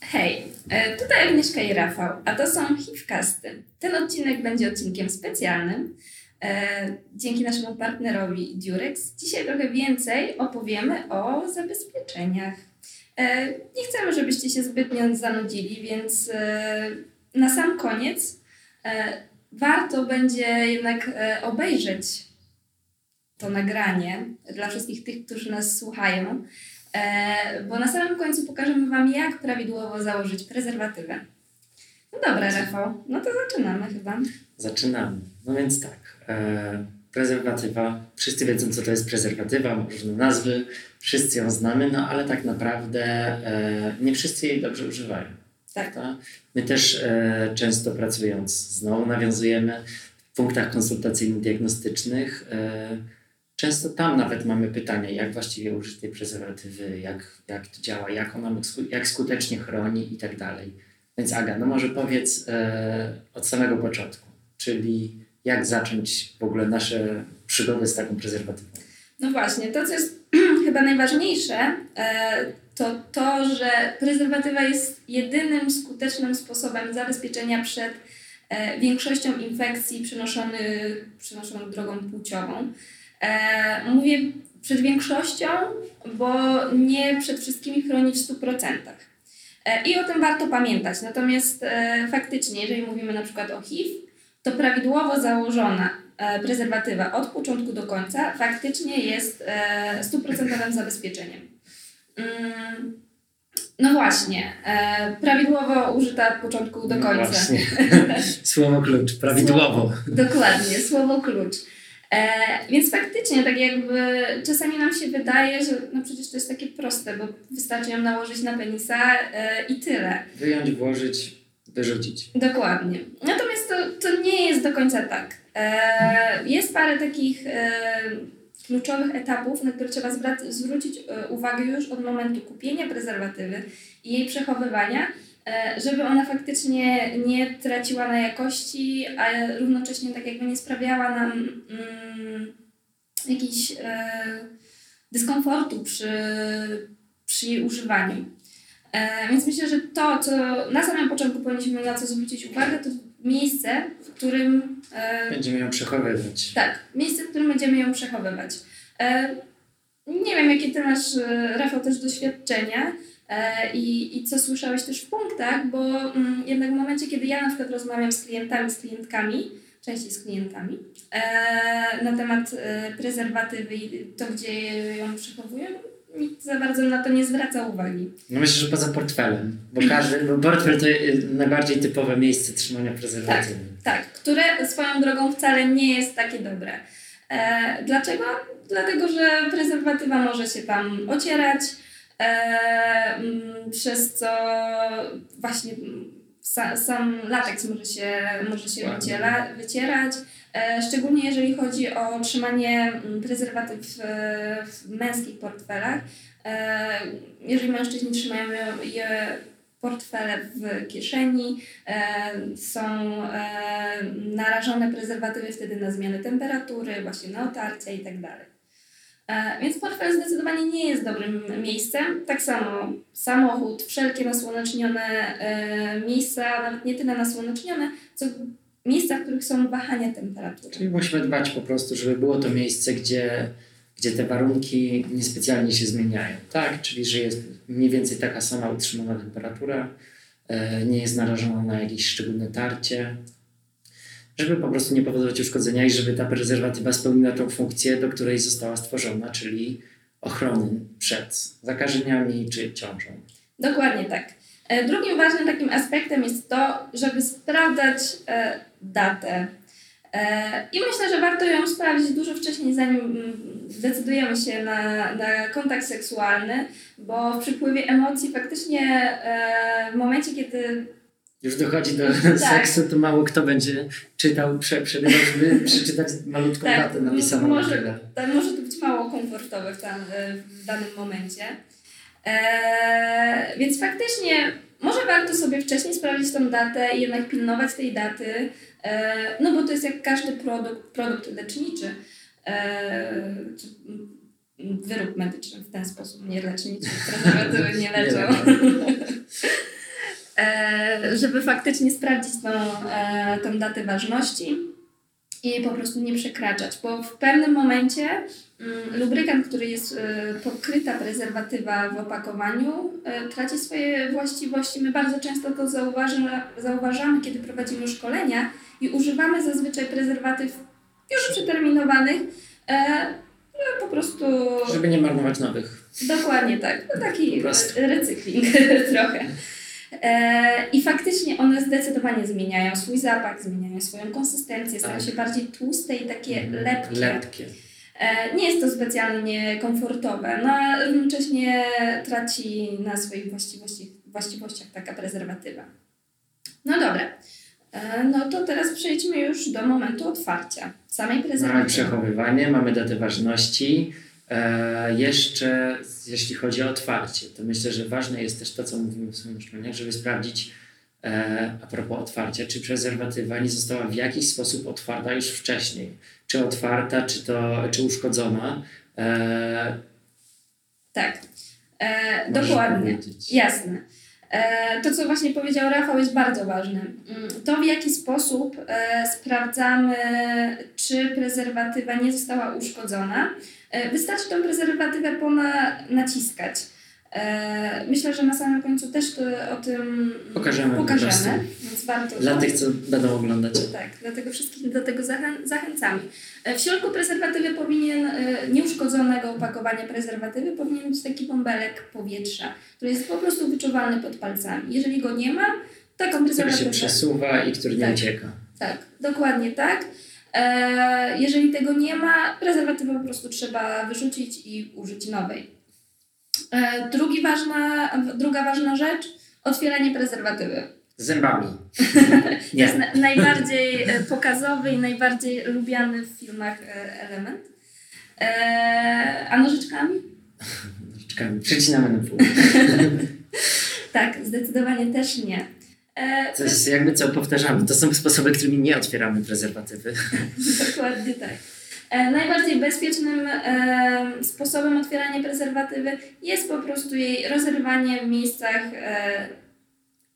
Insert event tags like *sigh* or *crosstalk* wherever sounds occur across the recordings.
Hej, e, tutaj Agnieszka i Rafał, a to są Hivcasty. Ten odcinek będzie odcinkiem specjalnym. E, dzięki naszemu partnerowi Durex dzisiaj trochę więcej opowiemy o zabezpieczeniach. E, nie chcemy, żebyście się zbytnio zanudzili, więc na sam koniec warto będzie jednak obejrzeć to nagranie dla wszystkich tych, którzy nas słuchają, E, bo na samym końcu pokażemy Wam, jak prawidłowo założyć prezerwatywę. No dobra, Rafał, no to zaczynamy chyba. Zaczynamy. No więc tak, e, prezerwatywa, wszyscy wiedzą, co to jest prezerwatywa, ma różne nazwy, wszyscy ją znamy, no ale tak naprawdę e, nie wszyscy jej dobrze używają. Tak. Ta? My też e, często pracując, znowu nawiązujemy w punktach konsultacyjno-diagnostycznych, e, Często tam nawet mamy pytania, jak właściwie użyć tej prezerwatywy, jak, jak to działa, jak ona jak skutecznie chroni i tak dalej. Więc Aga, no może powiedz e, od samego początku, czyli jak zacząć w ogóle nasze przygody z taką prezerwatywą? No właśnie, to co jest *clears throat* chyba najważniejsze, e, to to, że prezerwatywa jest jedynym skutecznym sposobem zabezpieczenia przed e, większością infekcji przenoszonych, przenoszonych drogą płciową. E, mówię przed większością, bo nie przed wszystkimi chroni w 100%. E, I o tym warto pamiętać. Natomiast e, faktycznie, jeżeli mówimy na przykład o HIV, to prawidłowo założona e, prezerwatywa od początku do końca faktycznie jest e, stuprocentowym zabezpieczeniem. Mm, no właśnie, e, prawidłowo użyta od początku do no końca. No właśnie. *laughs* słowo klucz, prawidłowo. Słowo, dokładnie, słowo klucz. E, więc faktycznie, tak jakby czasami nam się wydaje, że no przecież to jest takie proste, bo wystarczy ją nałożyć na penisa e, i tyle. Wyjąć, włożyć, wyrzucić. Dokładnie. Natomiast to, to nie jest do końca tak. E, jest parę takich kluczowych etapów, na które trzeba zwrócić uwagę już od momentu kupienia prezerwatywy i jej przechowywania, żeby ona faktycznie nie traciła na jakości, a równocześnie tak jakby nie sprawiała nam mm, jakichś e, dyskomfortu przy, przy jej używaniu. E, więc myślę, że to, co na samym początku powinniśmy na co zwrócić uwagę, to miejsce, w którym. E, będziemy ją przechowywać. Tak, miejsce, w którym będziemy ją przechowywać. E, nie wiem, jakie ty masz, e, Rafał, też doświadczenia. E, I, I co słyszałeś też w punktach, bo mm, jednak w momencie, kiedy ja na przykład rozmawiam z klientami, z klientkami, częściej z klientami, e, na temat e, prezerwatywy i to, gdzie ją przechowuję, nikt za bardzo na to nie zwraca uwagi. No myślę, że poza portfelem, bo każdy, bo portfel to najbardziej typowe miejsce trzymania prezerwatywy. Tak, tak, które swoją drogą wcale nie jest takie dobre. E, dlaczego? Dlatego, że prezerwatywa może się tam ocierać, E, przez co właśnie sa, sam lateks może się, może się wyciera, wycierać. E, szczególnie jeżeli chodzi o trzymanie mm, prezerwatyw w, w męskich portfelach. E, jeżeli mężczyźni trzymają je portfele w kieszeni, są narażone prezerwatywy wtedy na zmianę temperatury, właśnie na otarcia i tak. E, więc portfel zdecydowanie nie jest dobrym miejscem. Tak samo samochód, wszelkie nasłonecznione e, miejsca, nawet nie tyle nasłonecznione, co miejsca, w których są wahania temperatury. Czyli musimy dbać po prostu, żeby było to miejsce, gdzie, gdzie te warunki niespecjalnie się zmieniają. Tak, czyli że jest mniej więcej taka sama utrzymana temperatura, e, nie jest narażona na jakieś szczególne tarcie, żeby po prostu nie powodować uszkodzenia i żeby ta prezerwatywa spełniła tą funkcję, do której została stworzona, czyli ochrony przed zakażeniami czy ciążą. Dokładnie tak. E, drugim ważnym takim aspektem jest to, żeby sprawdzać e, datę. E, I myślę, że warto ją sprawdzić dużo wcześniej, zanim mm, zdecydujemy się na, na kontakt seksualny, bo w przypływie emocji faktycznie w momencie, kiedy już dochodzi do tak. seksu, to mało kto będzie czytał, prze, przebywał, żeby przeczytać malutką tak, datę napisaną może, na tak, może to być mało komfortowe w, tam, w danym momencie. Eee, więc faktycznie może warto sobie wcześniej sprawdzić tą datę i jednak pilnować tej daty, eee, no bo to jest jak każdy produkt, produkt leczniczy. Eee, wyrób medyczny w ten sposób nie nic prezerwatywy *laughs* nie leczą. E, żeby faktycznie sprawdzić tą, e, tą datę ważności i po prostu nie przekraczać, bo w pewnym momencie mm, lubrykant, który jest e, pokryta prezerwatywa w opakowaniu, traci swoje właściwości. My bardzo często to zauważy, zauważamy, kiedy prowadzimy szkolenia i używamy zazwyczaj prezerwatyw już przeterminowanych, no, po prostu... Żeby nie marnować nowych. Dokładnie tak. No, taki recykling *laughs* trochę. E, I faktycznie one zdecydowanie zmieniają swój zapach, zmieniają swoją konsystencję, stają tak. się bardziej tłuste i takie mhm. lepkie. lepkie. E, nie jest to specjalnie komfortowe, no a równocześnie traci na swoich właściwości, właściwościach taka prezerwatywa. No dobra. E, no to teraz przejdźmy już do momentu otwarcia samej prezerwatywy. Mamy przechowywanie, mamy datę ważności. E, jeszcze jeśli chodzi o otwarcie, to myślę, że ważne jest też to, co mówimy w swoim szkoleniach, żeby sprawdzić e, a propos otwarcia, czy prezerwatywa nie została w jakiś sposób otwarta już wcześniej. Czy otwarta, czy, to, czy uszkodzona. E, tak, e, dokładnie. Powiedzieć. Jasne. E, to, co właśnie powiedział Rafał, jest bardzo ważne. Mm, to, w jaki sposób e, sprawdzamy, czy prezerwatywa nie została uszkodzona. E, wystarczy tą prezerwatywę naciskać. Myślę, że na samym końcu też o tym pokażemy, pokażemy więc warto. Dla tych, co będą oglądać. Tak, dlatego wszystkich do tego zachę zachęcamy. W środku prezerwatywy powinien, nieuszkodzonego opakowania prezerwatywy powinien być taki bąbelek powietrza który jest po prostu wyczuwalny pod palcami. Jeżeli go nie ma, taką prezerwatywę... Który się przesuwa i który nie tak, ucieka. Tak, dokładnie tak. E, jeżeli tego nie ma, prezerwatywę po prostu trzeba wyrzucić i użyć nowej. E, drugi ważna, druga ważna rzecz, otwieranie prezerwatywy. Zębami. *laughs* to jest na, najbardziej e, pokazowy i najbardziej lubiany w filmach element. A nożyczkami? *laughs* Nożyczkami. Przecinamy na pół. *laughs* tak, zdecydowanie też nie. E, to jest jakby co powtarzamy. To są sposoby, którymi nie otwieramy prezerwatywy. *laughs* Dokładnie tak. E, najbardziej bezpiecznym e, sposobem otwierania prezerwatywy jest po prostu jej rozerwanie w miejscach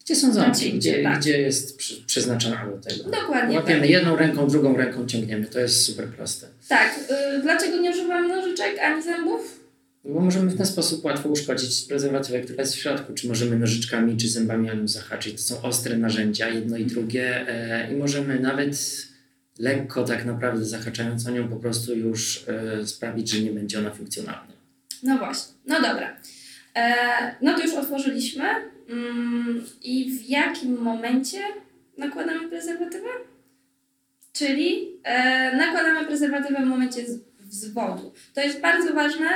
gdzie są zamki, gdzie, tak. gdzie jest przeznaczona do tego. Dokładnie. Łapiemy tak. jedną ręką, drugą ręką ciągniemy. To jest super proste. Tak. Y, dlaczego nie używamy nożyczek ani zębów? Bo możemy w ten sposób łatwo uszkodzić prezerwatywę, która jest w środku. Czy możemy nożyczkami, czy zębami ją zahaczyć. To są ostre narzędzia, jedno i drugie. E, I możemy nawet lekko tak naprawdę zahaczając o nią po prostu już e, sprawić, że nie będzie ona funkcjonalna. No właśnie. No dobra. E, no to już otworzyliśmy. Mm, I w jakim momencie nakładamy prezerwatywę? Czyli nakładamy prezerwatywę w momencie wzwodu. To jest bardzo ważne.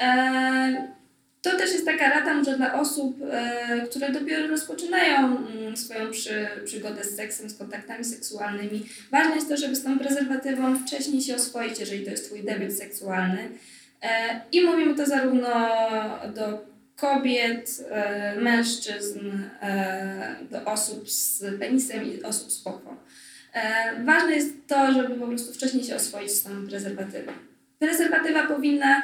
E, to też jest taka rada może dla osób, e, które dopiero rozpoczynają mm, swoją przy, przygodę z seksem, z kontaktami seksualnymi. Ważne jest to, żeby z tą prezerwatywą wcześniej się oswoić, jeżeli to jest Twój debiut seksualny. E, I mówimy to zarówno do kobiet, mężczyzn, do osób z penisem i osób z. E, ważne jest to, żeby po prostu wcześniej się oswoić z tą prezerwatywą. Prezerwatywa powinna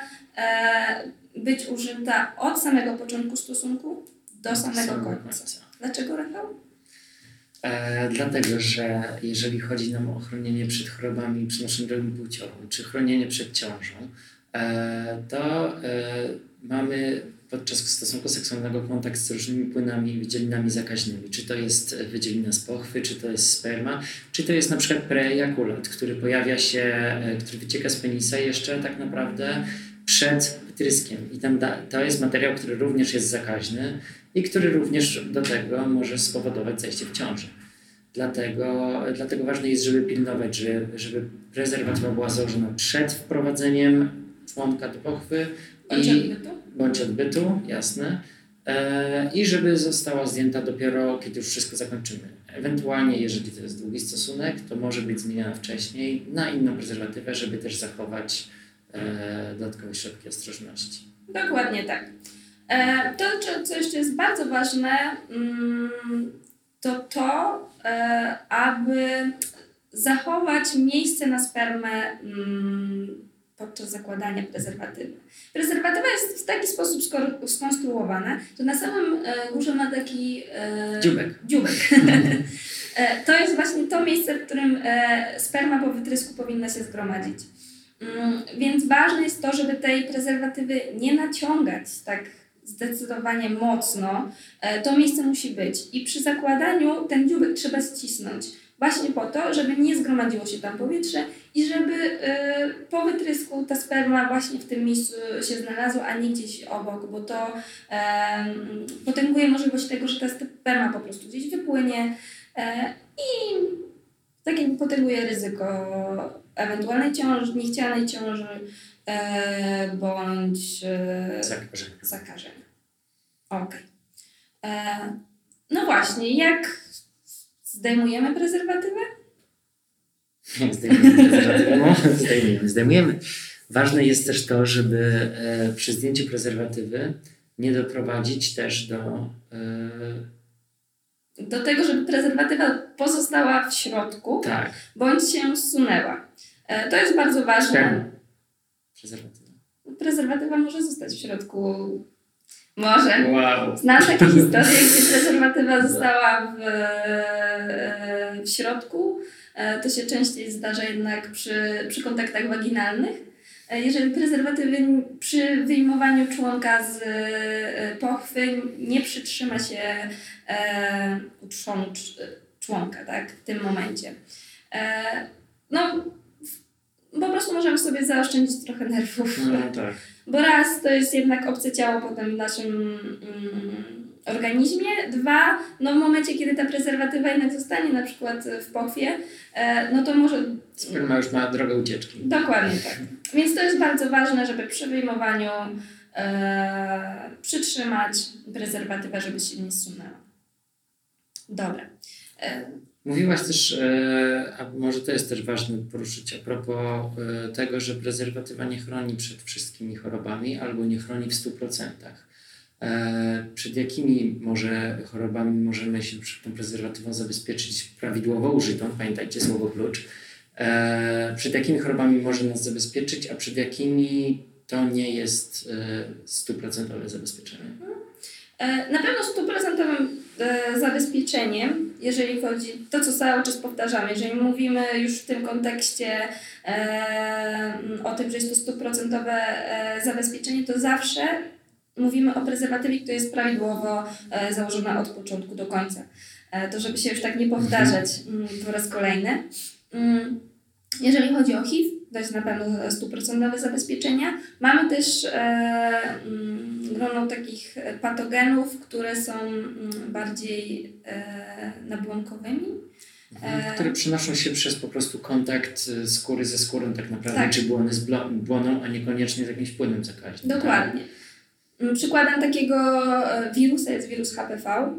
być użyta od samego początku stosunku do samego końca. Dlaczego, Rafał? E, dlatego, że jeżeli chodzi nam o chronienie przed chorobami przenoszonymi płciową, czy chronienie przed ciążą, e, to e, mamy podczas stosunku seksualnego kontakt z różnymi płynami i wydzielinami zakaźnymi. Czy to jest wydzielina z pochwy, czy to jest sperma, czy to jest na przykład preejakulat, który pojawia się, e, który wycieka z penisa jeszcze tak naprawdę przed wytryskiem. I tam da, to jest materiał, który również jest zakaźny i który również do tego może spowodować zajście w ciąży. Dlatego, dlatego ważne jest, żeby pilnować, że, żeby prezerwatywa była założona przed wprowadzeniem członka do pochwy i, bądź odbytu, jasne. E, I żeby została zdjęta dopiero, kiedy już wszystko zakończymy. Ewentualnie, jeżeli to jest długi stosunek, to może być zmieniana wcześniej na inną prezerwatywę, żeby też zachować e, dodatkowe środki ostrożności. Dokładnie tak. E, to, co jeszcze jest bardzo ważne, mm, to to, aby zachować miejsce na spermę mm, podczas zakładania prezerwatywy. Prezerwatywa jest w taki sposób skonstruowana, że na samym e, górze ma taki e, dziubek. dziubek. *laughs* E, to jest właśnie to miejsce, w którym e, sperma po wytrysku powinna się zgromadzić. Mm, więc ważne jest to, żeby tej prezerwatywy nie naciągać tak zdecydowanie mocno. To miejsce musi być. I przy zakładaniu ten dziubek trzeba ścisnąć. Właśnie po to, żeby nie zgromadziło się tam powietrze i żeby po wytrysku ta sperma właśnie w tym miejscu się znalazła, a nie gdzieś obok, bo to potęguje możliwość tego, że ta sperma po prostu gdzieś wypłynie, E, I tak potęguje ryzyko ewentualnej ciąży, niechcianej ciąży e, bądź e, zakażenia. zakażenia. Okej. Okay. No właśnie, jak zdejmujemy prezerwatywę? Zdejmujemy prezerwatywę? No, zdejmujemy, zdejmujemy. Ważne jest też to, żeby przy zdjęciu prezerwatywy nie doprowadzić też do do tego, żeby prezerwatywa pozostała w środku, tak. bądź się zsunęła. E, to jest bardzo ważne. Prezerwatywa. Prezerwatywa może zostać w środku. Może. Wow. Znam takie *laughs* historie, gdzie prezerwatywa została w, e, w środku. E, to się częściej zdarza jednak przy, przy kontaktach waginalnych. E, jeżeli prezerwatywy przy wyjmowaniu członka z pochwy nie przytrzyma się e, członka tak, w tym momencie. E, no, po prostu możemy sobie zaoszczędzić trochę nerwów. No, tak. Bo raz to jest jednak obce ciało potem w naszym mm, organizmie. Dwa, no w momencie, kiedy ta prezerwatywa jednak zostanie na przykład w pochwie, e, no to może... Sperma już ma drogę ucieczki. Dokładnie tak. Więc to jest bardzo ważne, żeby przy wyjmowaniu e, przytrzymać prezerwatywę, żeby się nie zsunęła. Dobra. E, Mówiłaś też, e, a może to jest też ważne poruszyć a propos e, tego, że prezerwatywa nie chroni przed wszystkimi chorobami albo nie chroni w 100%. E, przed jakimi może chorobami możemy się przed tą prezerwatywą zabezpieczyć prawidłowo użytą, pamiętajcie słowo klucz, przed jakimi chorobami może nas zabezpieczyć, a przed jakimi to nie jest stuprocentowe zabezpieczenie? Na pewno stuprocentowym zabezpieczeniem, jeżeli chodzi to, co cały czas powtarzamy, jeżeli mówimy już w tym kontekście o tym, że jest to stuprocentowe zabezpieczenie, to zawsze mówimy o prezerwatywie, która jest prawidłowo e, założona od początku do końca. E, to żeby się już tak nie powtarzać mm, po raz kolejny. Mm, jeżeli chodzi o HIV, jest na pewno stuprocentowe zabezpieczenia. Mamy też e, mm, grono takich patogenów, które są bardziej nabłonkowymi. Mhm, które przenoszą się przez po prostu kontakt skóry ze skórą tak naprawdę, tak. czy błony z błoną, a niekoniecznie z jakimś płynem zakaźnym. Tak? Dokładnie. Mm, przykładem takiego e, wirusa jest wirus HPV.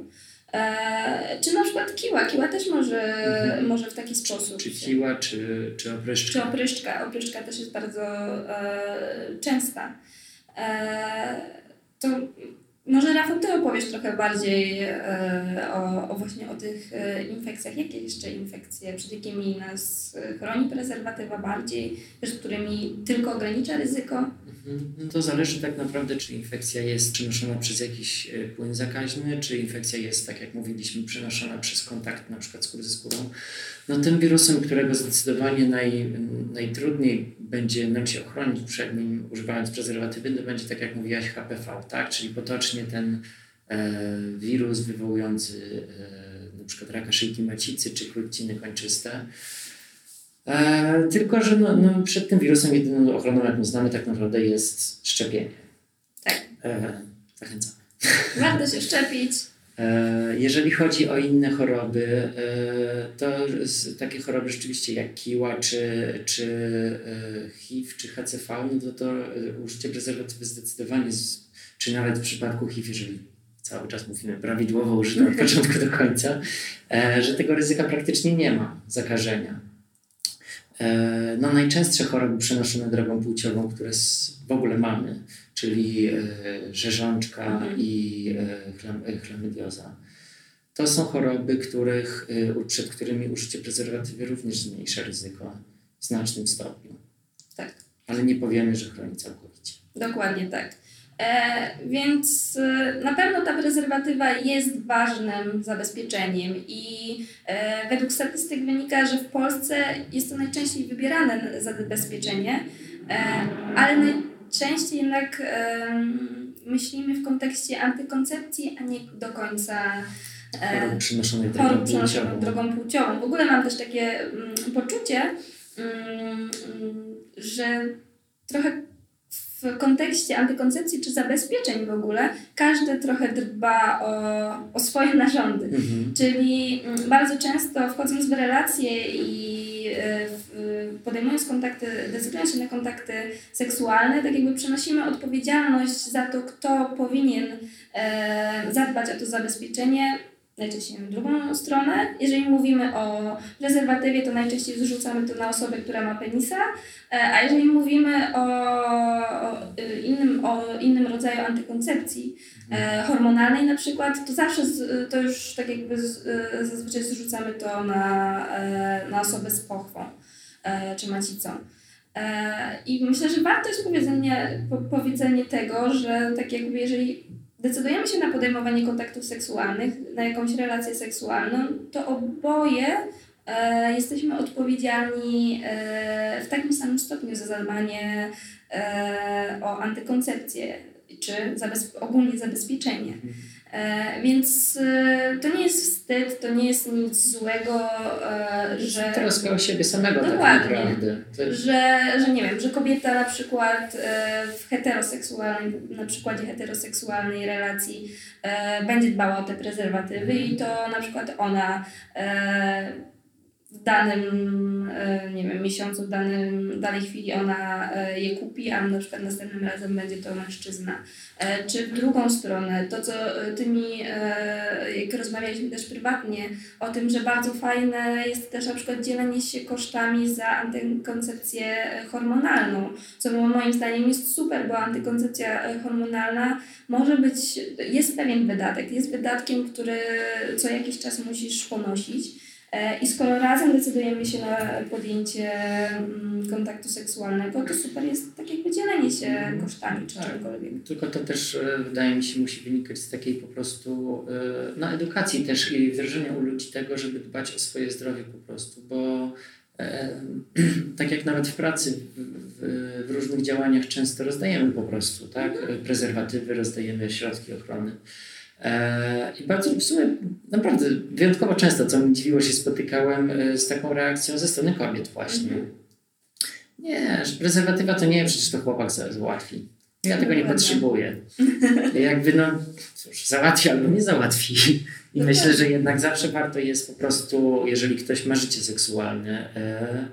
E, czy na przykład kiła. Kiła też może, mhm. może w taki sposób. Czy kiła, czy, czy opryszczka. Czy opryszczka. Opryszczka też jest bardzo e, częsta. E, to może Rafał, Ty opowiesz trochę bardziej e, o, o, właśnie o tych e, infekcjach. Jakie jeszcze infekcje, przed jakimi nas chroni prezerwatywa bardziej, przed którymi tylko ogranicza ryzyko? No to zależy tak naprawdę, czy infekcja jest przenoszona przez jakiś e, płyn zakaźny, czy infekcja jest, tak jak mówiliśmy, przenoszona przez kontakt na przykład skóry ze skórą. No tym wirusem, którego zdecydowanie naj, najtrudniej będzie nam się ochronić przed nim używając prezerwatywy, to będzie tak jak mówiłaś HPV, tak? Czyli potocznie ten e, wirus wywołujący e, na przykład raka szyjki macicy czy krótciny kończyste. E, tylko, że no, no, przed tym wirusem jedyną ochroną, jaką znamy tak naprawdę jest szczepienie. Tak. E, zachęcamy. Warto się szczepić. E, jeżeli chodzi o inne choroby, e, to takie choroby rzeczywiście jak kiła, czy, czy e, HIV, czy HCV, no to, to użycie prezerwatywy zdecydowanie, czy nawet w przypadku HIV, jeżeli cały czas mówimy prawidłowo użyte od *laughs* początku do końca, że tego ryzyka praktycznie nie ma zakażenia. No, najczęstsze choroby przenoszone drogą płciową, które w ogóle mamy, czyli e, rzeżączka mhm. i e, chlamydioza. To są choroby, których, e, przed którymi użycie prezerwatywy również zmniejsza ryzyko w znacznym stopniu. Tak. ale nie powiemy, że chroni całkowicie. Dokładnie tak. E, więc e, na pewno ta prezerwatywa jest ważnym zabezpieczeniem i e, według statystyk wynika, że w Polsce jest to najczęściej wybierane zabezpieczenie, ale najczęściej jednak myślimy w kontekście antykoncepcji, a nie do końca chorób przynoszonych drogą, płciową. drogą płciową. W ogóle mam też takie mm, poczucie, mm, że trochę w kontekście antykoncepcji czy zabezpieczeń w ogóle, każdy trochę dba o, o swoje narządy. Mhm. Czyli mm, bardzo często wchodząc w relacje i e, podejmując kontakty, decydując się na kontakty seksualne, tak jakby przenosimy odpowiedzialność za to, kto powinien e, zadbać o to zabezpieczenie najczęściej w drugą stronę. Jeżeli mówimy o prezerwatywie, to najczęściej zrzucamy to na osobę, która ma penisa, e, a jeżeli mówimy o, y, innym, o innym rodzaju antykoncepcji mhm. hormonalnej na przykład, to zawsze to już tak jakby y, zazwyczaj zrzucamy to na, e, na osobę z pochwą czy macicą. I myślę, że warto jest powiedzenie, powiedzenie tego, że tak jakby jeżeli decydujemy się na podejmowanie kontaktów seksualnych, na jakąś relację seksualną, to oboje e, jesteśmy odpowiedzialni e, w takim samym stopniu za zadbanie e, o antykoncepcję czy zabez ogólnie zabezpieczenie. E, więc e, to nie jest wstyd, to nie jest nic złego, e, że... Troska o siebie samego tak Dokładnie, tak naprawdę. Że, że nie wiem, że kobieta na przykład w heteroseksualnej, na przykładzie heteroseksualnej relacji będzie dbała o te prezerwatywy i to na przykład ona w danym, e, nie wiem, miesiącu, w danym, danej chwili ona e, je kupi, a na przykład następnym razem będzie to mężczyzna. E, czy w drugą stronę, to co Ty mi, jak rozmawialiśmy też prywatnie, o tym, że bardzo fajne jest też na przykład dzielenie się kosztami za antykoncepcję hormonalną, co moim zdaniem jest super, bo antykoncepcja hormonalna może być, jest pewien wydatek, jest wydatkiem, który co jakiś czas musisz ponosić, I skoro razem decydujemy się na podjęcie mm, kontaktu seksualnego, to super jest tak jakby dzielenie się mhm. kosztami czy tak. czymkolwiek. Tylko to też e, wydaje mi się musi wynikać z takiej po prostu e, no, edukacji też i wdrożenia u ludzi tego, żeby dbać o swoje zdrowie po prostu, bo *clears throat* tak jak nawet w pracy, w, w, różnych działaniach często rozdajemy po prostu, tak? Mhm. Prezerwatywy, rozdajemy środki ochrony. E, I bardzo w sumie naprawdę wyjątkowo często, co mi dziwiło, się spotykałem e, z taką reakcją ze strony kobiet właśnie. Mhm. Nie, że prezerwatywa to nie, przecież to chłopak załatwi. Ja tego nie potrzebuję. *laughs* Jakby no, cóż, załatwi albo nie załatwi. I no myślę, tak. że jednak zawsze warto jest po prostu, jeżeli ktoś ma życie seksualne, e,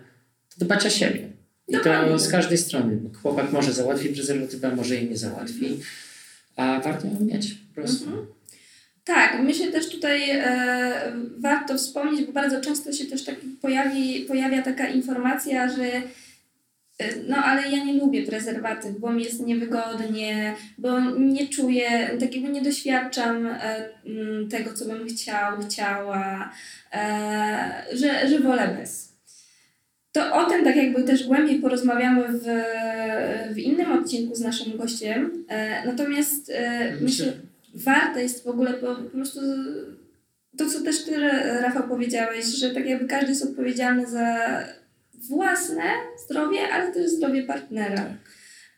to dbać o siebie. I to z każdej strony. Chłopak może załatwi prezerwatywę, może jej nie załatwi, a warto ją mieć po prostu. Mhm. Tak, myślę też tutaj e, warto wspomnieć, bo bardzo często się też tak pojawi, pojawia taka informacja, że e, no ale ja nie lubię prezerwatyw, bo mi jest niewygodnie, bo nie czuję, takiego nie doświadczam e, tego, co bym chciał, chciała, e, że, że wolę bez. To o tym tak jakby też głębiej porozmawiamy w, w innym odcinku z naszym gościem. Natomiast myślę warte jest w ogóle po, po prostu to, co też Ty, Rafał, powiedziałeś, że tak jakby każdy jest odpowiedzialny za własne zdrowie, ale też zdrowie partnera.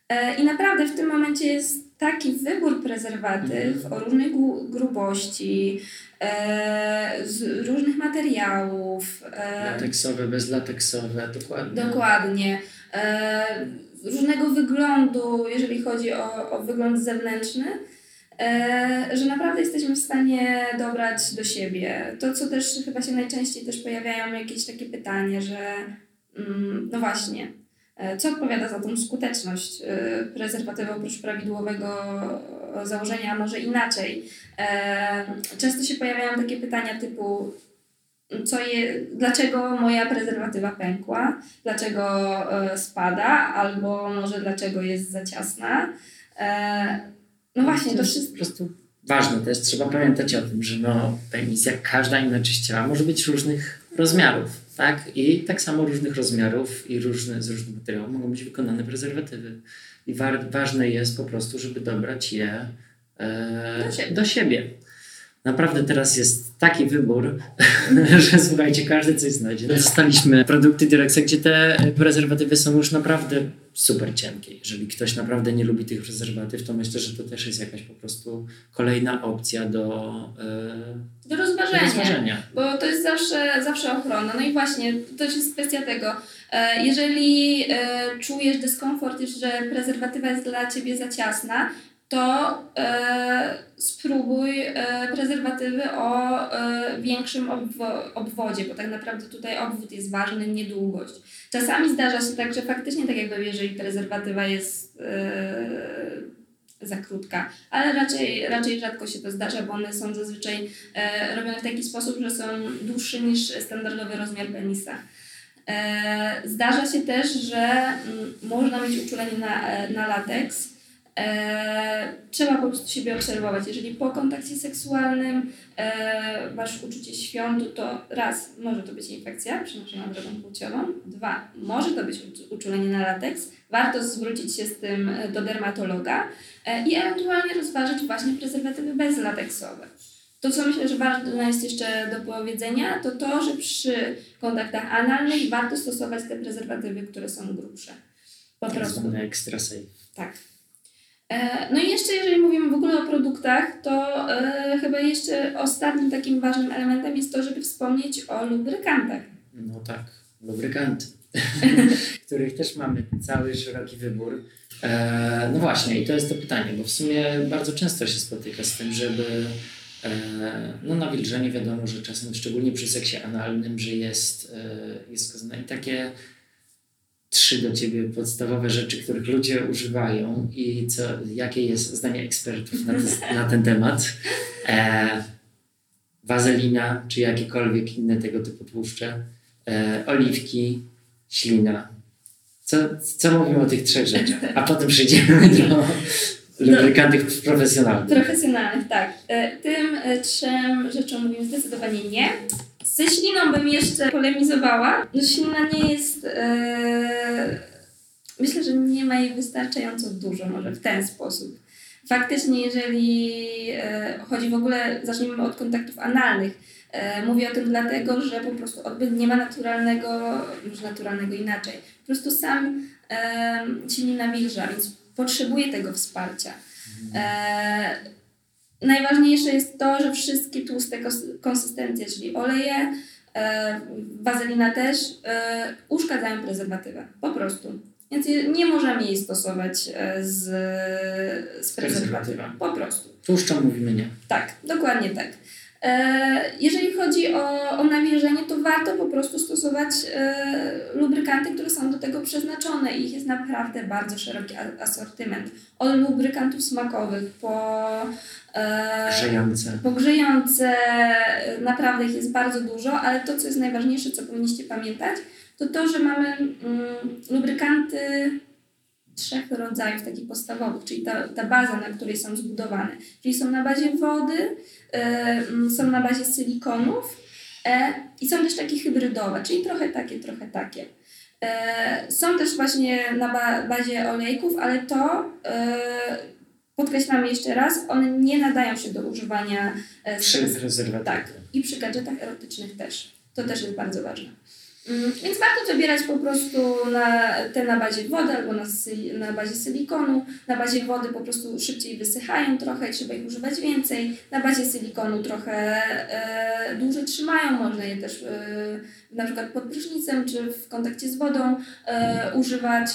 E, I naprawdę w tym momencie jest taki wybór prezerwatyw mhm. o różnej grubości, e, z różnych materiałów. E, lateksowe, bezlateksowe, dokładnie. Dokładnie. Różnego wyglądu, jeżeli chodzi o, o wygląd zewnętrzny. E, że naprawdę jesteśmy w stanie dobrać do siebie. To, co też chyba się najczęściej też pojawiają jakieś takie pytania, że mm, no właśnie, e, co odpowiada za tą skuteczność e, prezerwatywy oprócz prawidłowego założenia, a może inaczej. Często się pojawiają takie pytania typu co je, dlaczego moja prezerwatywa pękła, dlaczego spada, albo może dlaczego jest za ciasna. No właśnie, to, jest po prostu ważne też. Trzeba pamiętać o tym, że no, penis, jak każda inna część ciała, może być różnych rozmiarów. Tak, i tak samo różnych rozmiarów i różne, z różnych materiałów mogą być wykonane prezerwatywy. I wa ważne jest po prostu, żeby dobrać je e, do, siebie. do siebie. Naprawdę teraz jest taki wybór, *laughs* że słuchajcie, każdy coś znajdzie. Dostaliśmy produkty Durexa, gdzie te prezerwatywy są już naprawdę super cienkie. Jeżeli ktoś naprawdę nie lubi tych prezerwatyw, to myślę, że to też jest jakaś po prostu kolejna opcja do, yy, do, rozważenia, do rozważenia. Bo to jest zawsze, zawsze ochrona. No i właśnie, to jest kwestia tego. E, jeżeli e, czujesz dyskomfort, że prezerwatywa jest dla ciebie za ciasna, to e, spróbuj e, prezerwatywy o e, większym obwo obwodzie, bo tak naprawdę tutaj obwód jest ważny, nie długość. Czasami zdarza się tak, że faktycznie tak jakby jeżeli prezerwatywa jest za krótka, ale raczej, raczej rzadko się to zdarza, bo one są zazwyczaj robione w taki sposób, że są dłuższe niż standardowy rozmiar penisa. Zdarza się też, że m, można mieć uczulenie na, na lateks, E, trzeba po prostu siebie obserwować. Jeżeli po kontakcie seksualnym e, masz uczucie świątu, to raz, może to być infekcja przenoszona drogą płciową, dwa, może to być uczulenie na lateks, warto zwrócić się z tym do dermatologa e, i ewentualnie rozważyć właśnie prezerwatywy bezlateksowe. To, co myślę, że ważne jest jeszcze do powiedzenia, to to, że przy kontaktach analnych warto stosować te prezerwatywy, które są grubsze. Po tak prostu. Extra safe. Tak. E, no i jeszcze jeżeli mówimy w ogóle o produktach, to e, chyba jeszcze ostatnim takim ważnym elementem jest to, żeby wspomnieć o lubrykantach. No tak, lubrykanty, *laughs* których też mamy cały szeroki wybór. E, no właśnie, i to jest to pytanie, bo w sumie bardzo często się spotyka z tym, żeby e, no nawilżenie wiadomo, że czasem szczególnie przy seksie analnym, że jest, e, jest i takie trzy do ciebie podstawowe rzeczy, których ludzie używają i co, jakie jest zdanie ekspertów na, te, *laughs* na ten temat. E, wazelina, czy jakiekolwiek inne tego typu tłuszcze, e, oliwki, ślina. Co, co mówimy o tych trzech rzeczach? A potem przejdziemy do lubrykantów no, profesjonalnych. Profesjonalnych, tak. E, tym e, trzem rzeczom mówimy zdecydowanie nie. Ze śliną bym jeszcze polemizowała. No ślina nie jest... E, myślę, że nie ma jej wystarczająco dużo, może w ten sposób. Faktycznie, jeżeli e, chodzi w ogóle, zacznijmy od kontaktów analnych, e, mówię o tym dlatego, że po prostu odbyt nie ma naturalnego, może naturalnego inaczej. Po prostu sam e, nawilża, więc potrzebuje tego wsparcia. Najważniejsze jest to, że wszystkie tłuste konsystencje, czyli oleje, e, wazelina też, e, uszkadzają prezerwatywę. Po prostu. Więc nie możemy jej stosować e, z, z prezerwatywą. Po prostu. Tłuszczą mówimy nie. Tak, dokładnie tak. E, jeżeli chodzi o, o nawilżenie, to warto po prostu stosować e, lubrykanty, które są do tego przeznaczone. Ich jest naprawdę bardzo szeroki asortyment. Od lubrykantów smakowych po e, grzejące. Po grzejące, naprawdę ich jest bardzo dużo, ale to, co jest najważniejsze, co powinniście pamiętać, to to, że mamy mm, lubrykanty trzech rodzajów takich podstawowych, czyli ta, ta baza, na której są zbudowane. Czyli są na bazie wody, są na bazie silikonów e, i są też takie hybrydowe, czyli trochę takie, trochę takie. E, są też właśnie na ba bazie olejków, ale to e, podkreślam jeszcze raz, one nie nadają się do używania przy prezerwatywie. Tak, i przy gadżetach erotycznych też. To też jest bardzo ważne. Mm, więc warto wybierać po prostu na, te na bazie wody albo na, na bazie silikonu. Na bazie wody po prostu szybciej wysychają trochę, trzeba ich używać więcej. Na bazie silikonu trochę e, dłużej trzymają, można je też e, na przykład pod prysznicem czy w kontakcie z wodą e, używać.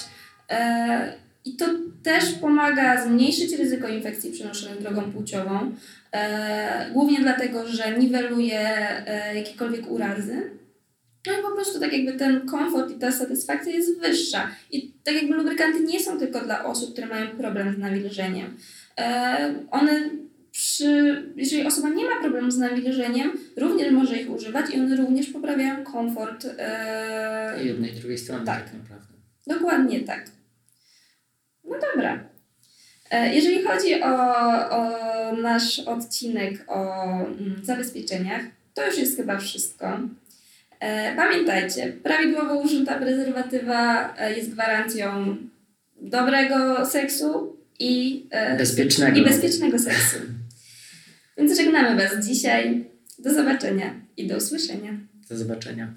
E, I to też pomaga zmniejszyć ryzyko infekcji przenoszonych drogą płciową, e, głównie dlatego, że niweluje e, jakiekolwiek urazy. No i po prostu tak jakby ten komfort i ta satysfakcja jest wyższa. I tak jakby lubrykanty nie są tylko dla osób, które mają problem z nawilżeniem. E, one przy, jeżeli osoba nie ma problemu z nawilżeniem, również może ich używać i one również poprawiają komfort. E, jednej i drugiej strony tak, tak naprawdę. Dokładnie tak. No dobra. E, jeżeli chodzi o, o nasz odcinek o mm, zabezpieczeniach, to już jest chyba wszystko. E, pamiętajcie, prawidłowo użyta prezerwatywa e, jest gwarancją dobrego seksu i, e, Bezpiecznego. i bezpiecznego seksu. Więc żegnamy Was dzisiaj. Do zobaczenia i do usłyszenia. Do zobaczenia.